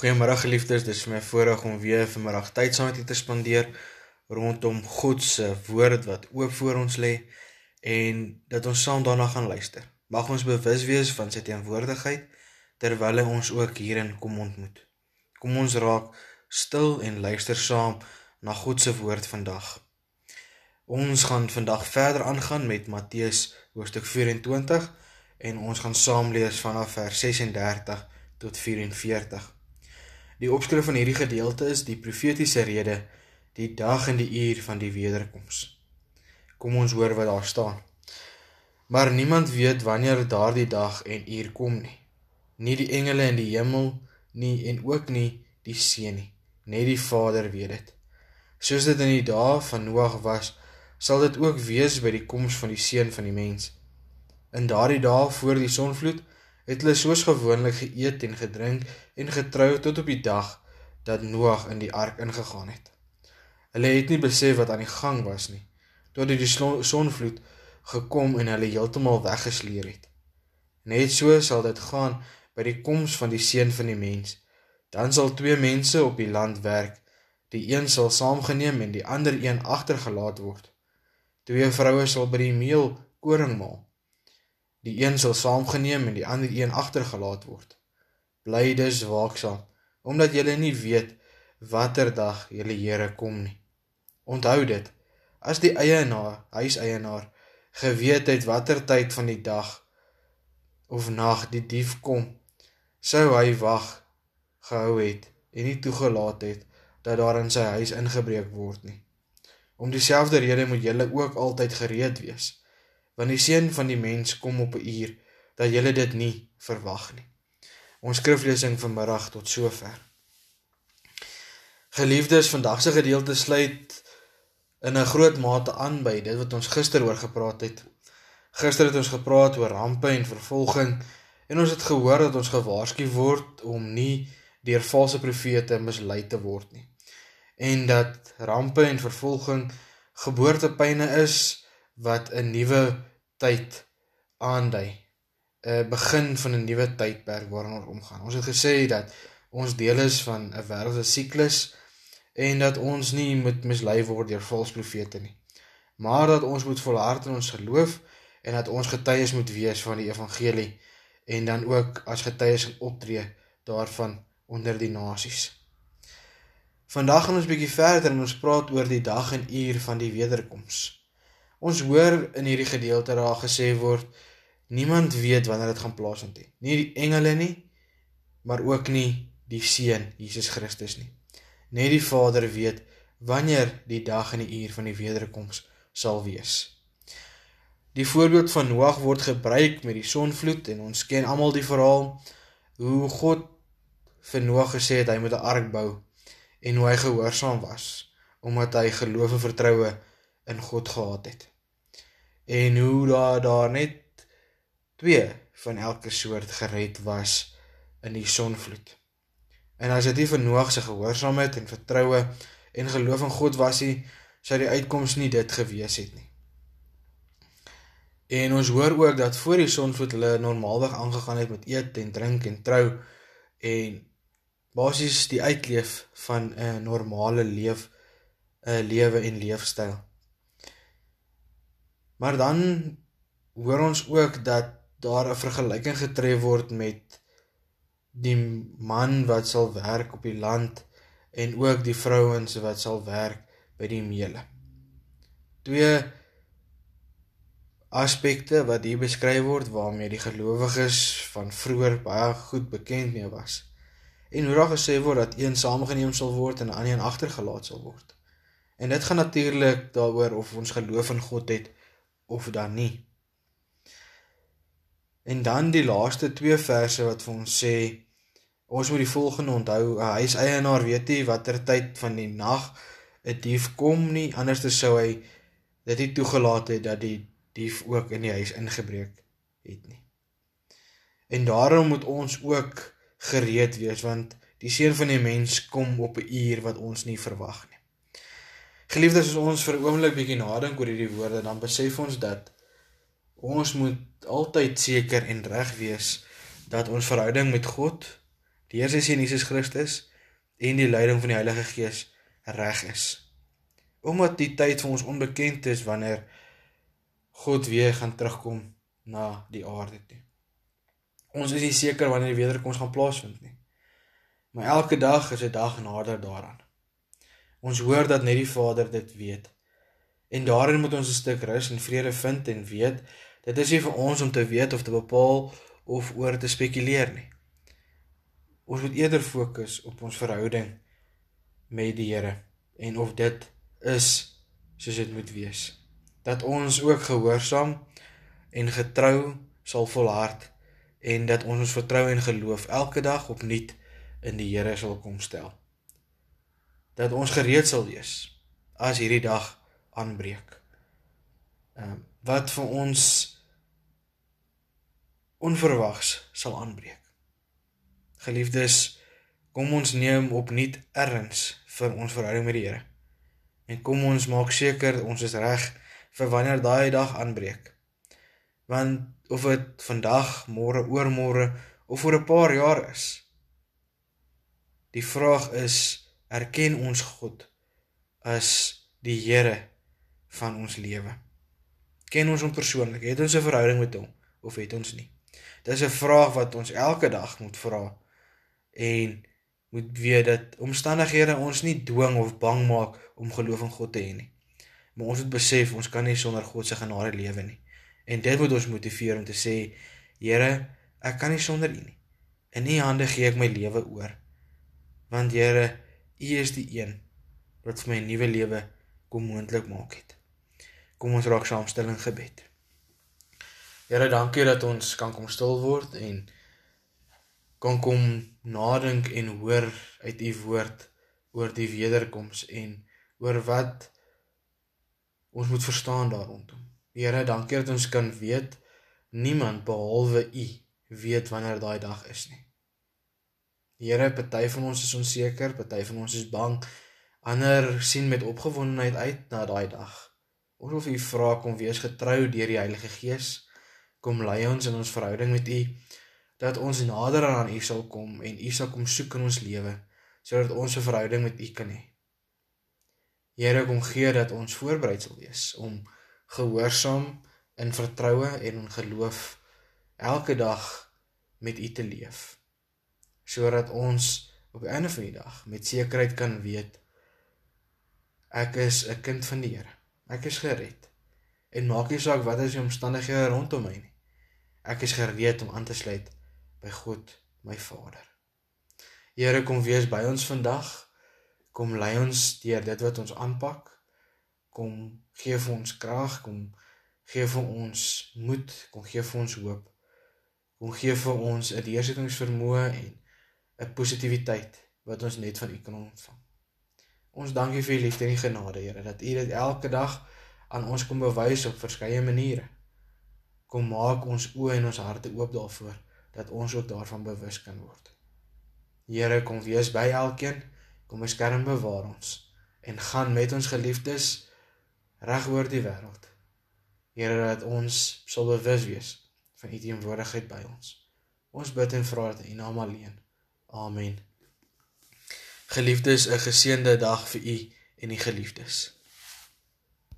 Goeiemôre geliefdes, dis vir my voorreg om weer vanmiddag tyd saam met julle te spandeer rondom God se woord wat oop voor ons lê en dat ons saam daarna gaan luister. Mag ons bewus wees van sy teenwoordigheid terwyl hy ons ook hierin kom ontmoet. Kom ons raak stil en luister saam na God se woord vandag. Ons gaan vandag verder aangaan met Matteus hoofstuk 24 en ons gaan saam lees vanaf vers 36 tot 44. Die opskrif van hierdie gedeelte is die profetiese rede die dag en die uur van die wederkoms. Kom ons hoor wat daar staan. Maar niemand weet wanneer daardie dag en uur kom nie. Nie die engele in die hemel nie en ook nie die seun nie. Net die Vader weet dit. Soos dit in die dae van Noag was, sal dit ook wees by die koms van die seun van die mens. In daardie dae voor die sonvloed het hulle soos gewoonlik geëet en gedrink en getrou tot op die dag dat Noag in die ark ingegaan het. Hulle het nie besef wat aan die gang was nie, tot die sonvloed gekom en hulle heeltemal weggesleer het. Net so sal dit gaan by die koms van die seun van die mens. Dan sal twee mense op die land werk, die een sal saamgeneem en die ander een agtergelaat word. Twee vroue sal by die meel koring maal. Die een sal saamgeneem en die ander een agtergelaat word. Bly dus waaksaam, omdat julle nie weet watter dag julle Here kom nie. Onthou dit, as die eienaar, huiseienaar, geweet het watter tyd van die dag of nag die dief kom, sou hy wag gehou het en nie toegelaat het dat daar in sy huis ingebreek word nie. Om dieselfde rede moet julle ook altyd gereed wees want die seun van die mens kom op 'n uur dat jy dit nie verwag nie. Ons skriflesing vanmiddag tot sover. Geliefdes, vandag se gedeelte sluit in 'n groot mate aan by dit wat ons gister oor gepraat het. Gister het ons gepraat oor rampe en vervolging en ons het gehoor dat ons gewaarsku word om nie deur valse profete mislei te word nie. En dat rampe en vervolging geboortepyne is wat 'n nuwe tyd aandui. 'n begin van 'n nuwe tydperk waarin ons omgaan. Ons het gesê dat ons deel is van 'n wêreldse siklus en dat ons nie moet mislei word deur valse profete nie. Maar dat ons moet volhard in ons geloof en dat ons getuies moet wees van die evangelie en dan ook as getuies optree daarvan onder die nasies. Vandag gaan ons 'n bietjie verder en ons praat oor die dag en uur van die wederkoms. Ons hoor in hierdie gedeelte daar gesê word niemand weet wanneer dit gaan plaasvind nie. Nie die engele nie, maar ook nie die seun Jesus Christus nie. Net die Vader weet wanneer die dag en die uur van die wederkoms sal wees. Die voorbeeld van Noag word gebruik met die sonvloed en ons ken almal die verhaal hoe God vir Noag gesê het hy moet 'n ark bou en hoe hy gehoorsaam was omdat hy geloof en vertroue in God gehad het en hoe daar daar net twee van elke soort gered was in die sonvloed. En as dit nie vir Noag se gehoorsaamheid en vertroue en geloof in God was nie, sou die uitkoms nie dit gewees het nie. En ons hoor ook dat voor die sonvloed hulle normaalweg aangegaan het met eet en drink en trou en basies die uitleef van 'n normale leef 'n lewe en leefstyl. Maar dan hoor ons ook dat daar 'n vergelyking getref word met die man wat sal werk op die land en ook die vrouens wat sal werk by die meule. Twee aspekte wat hier beskryf word waarmee die gelowiges van vroeër baie goed bekend mee was. En hoe daar gesê word dat een saamgeneem sal word en ander een agtergelaat sal word. En dit gaan natuurlik daaroor of ons geloof in God het of dan nie. En dan die laaste twee verse wat vir ons sê ons moet die volgende onthou, 'n huiseienaar weet nie watter tyd van die nag 'n dief kom nie, anders sou hy dit nie toegelaat het dat die dief ook in die huis ingebreek het nie. En daarom moet ons ook gereed wees want die seun van die mens kom op 'n uur wat ons nie verwag nie. Geliefdes, as ons vir 'n oomblik bietjie nadink oor hierdie woorde, dan besef ons dat ons moet altyd seker en reg wees dat ons verhouding met God, die Here se Jesus Christus en die leiding van die Heilige Gees reg is. Omdat die tyd vir ons onbekend is wanneer God weer gaan terugkom na die aarde toe. Ons is nie seker wanneer die wederkoms gaan plaasvind nie. Maar elke dag is 'n dag nader daaraan. Ons hoor dat net die Vader dit weet. En daarin moet ons 'n stuk rus en vrede vind en weet dit is nie vir ons om te weet of te bepaal of oor te spekuleer nie. Ons moet eerder fokus op ons verhouding met die Here en of dit is soos dit moet wees. Dat ons ook gehoorsaam en getrou sal volhard en dat ons ons vertroue en geloof elke dag opnuut in die Here sal kom stel. Dat ons gereed sal wees as hierdie dag aanbreek. Ehm um, wat vir ons onverwags sal aanbreek. Geliefdes, kom ons neem opnuut erns vir ons verhouding met die Here. En kom ons maak seker ons is reg vir wanneer daai dag aanbreek. Want of dit vandag, môre, oormôre of oor 'n paar jaar is, Die vraag is, erken ons God as die Here van ons lewe? Ken ons hom persoonlik? Het ons 'n verhouding met hom of het ons nie? Dis 'n vraag wat ons elke dag moet vra en moet weet dat omstandighede ons nie dwing of bang maak om geloof in God te hê nie. Maar ons moet besef ons kan nie sonder God se genade lewe nie. En dit moet ons motiveer om te sê, Here, ek kan nie sonder U nie. In U hande gee ek my lewe oor want Here, U is die een wat vir my 'n nuwe lewe kom moontlik maak het. Kom ons raak saamstel in gebed. Here, dankie dat ons kan kom stil word en kan kom nadink en hoor uit U woord oor die wederkoms en oor wat ons moet verstaan daar rondom. Here, dankie dat ons kan weet niemand behalwe U weet wanneer daai dag is nie. Here, party van ons is onseker, party van ons is bang. Ander sien met opgewondenheid uit na daai dag. Ons wil U vra kom wees getrou deur die Heilige Gees. Kom lei ons in ons verhouding met U dat ons nader aan U sal kom en U sal kom soek in ons lewe sodat ons 'n verhouding met U kan hê. Here, kom gee dat ons voorbereid sal wees om gehoorsaam in vertroue en in geloof elke dag met U te leef sodat ons op die einde van die dag met sekerheid kan weet ek is 'n kind van die Here. Ek is gered. En maak nie saak wat is die omstandighede rondom my nie. Ek is gereed om aan te sluit by God, my Vader. Here kom wees by ons vandag. Kom lei ons deur dit wat ons aanpak. Kom gee vir ons krag, kom gee vir ons moed, kom gee vir ons hoop. Kom gee vir ons 'n deursettingsvermoë en 'n positiwiteit wat ons net van U kan ontvang. Ons dankie vir U liefde en genade, Here, dat U dit elke dag aan ons kom bewys op verskeie maniere. Kom maak ons oë en ons harte oop daarvoor dat ons ook daarvan bewus kan word. Here, kom wees by elkeen, kom beskerm bewaar ons en gaan met ons geliefdes reg oor die wêreld. Here, dat ons sal bewus wees van U teenwoordigheid by ons. Ons bid en vra in U naam alleen. Amen. Geliefdes, 'n geseënde dag vir u en die geliefdes.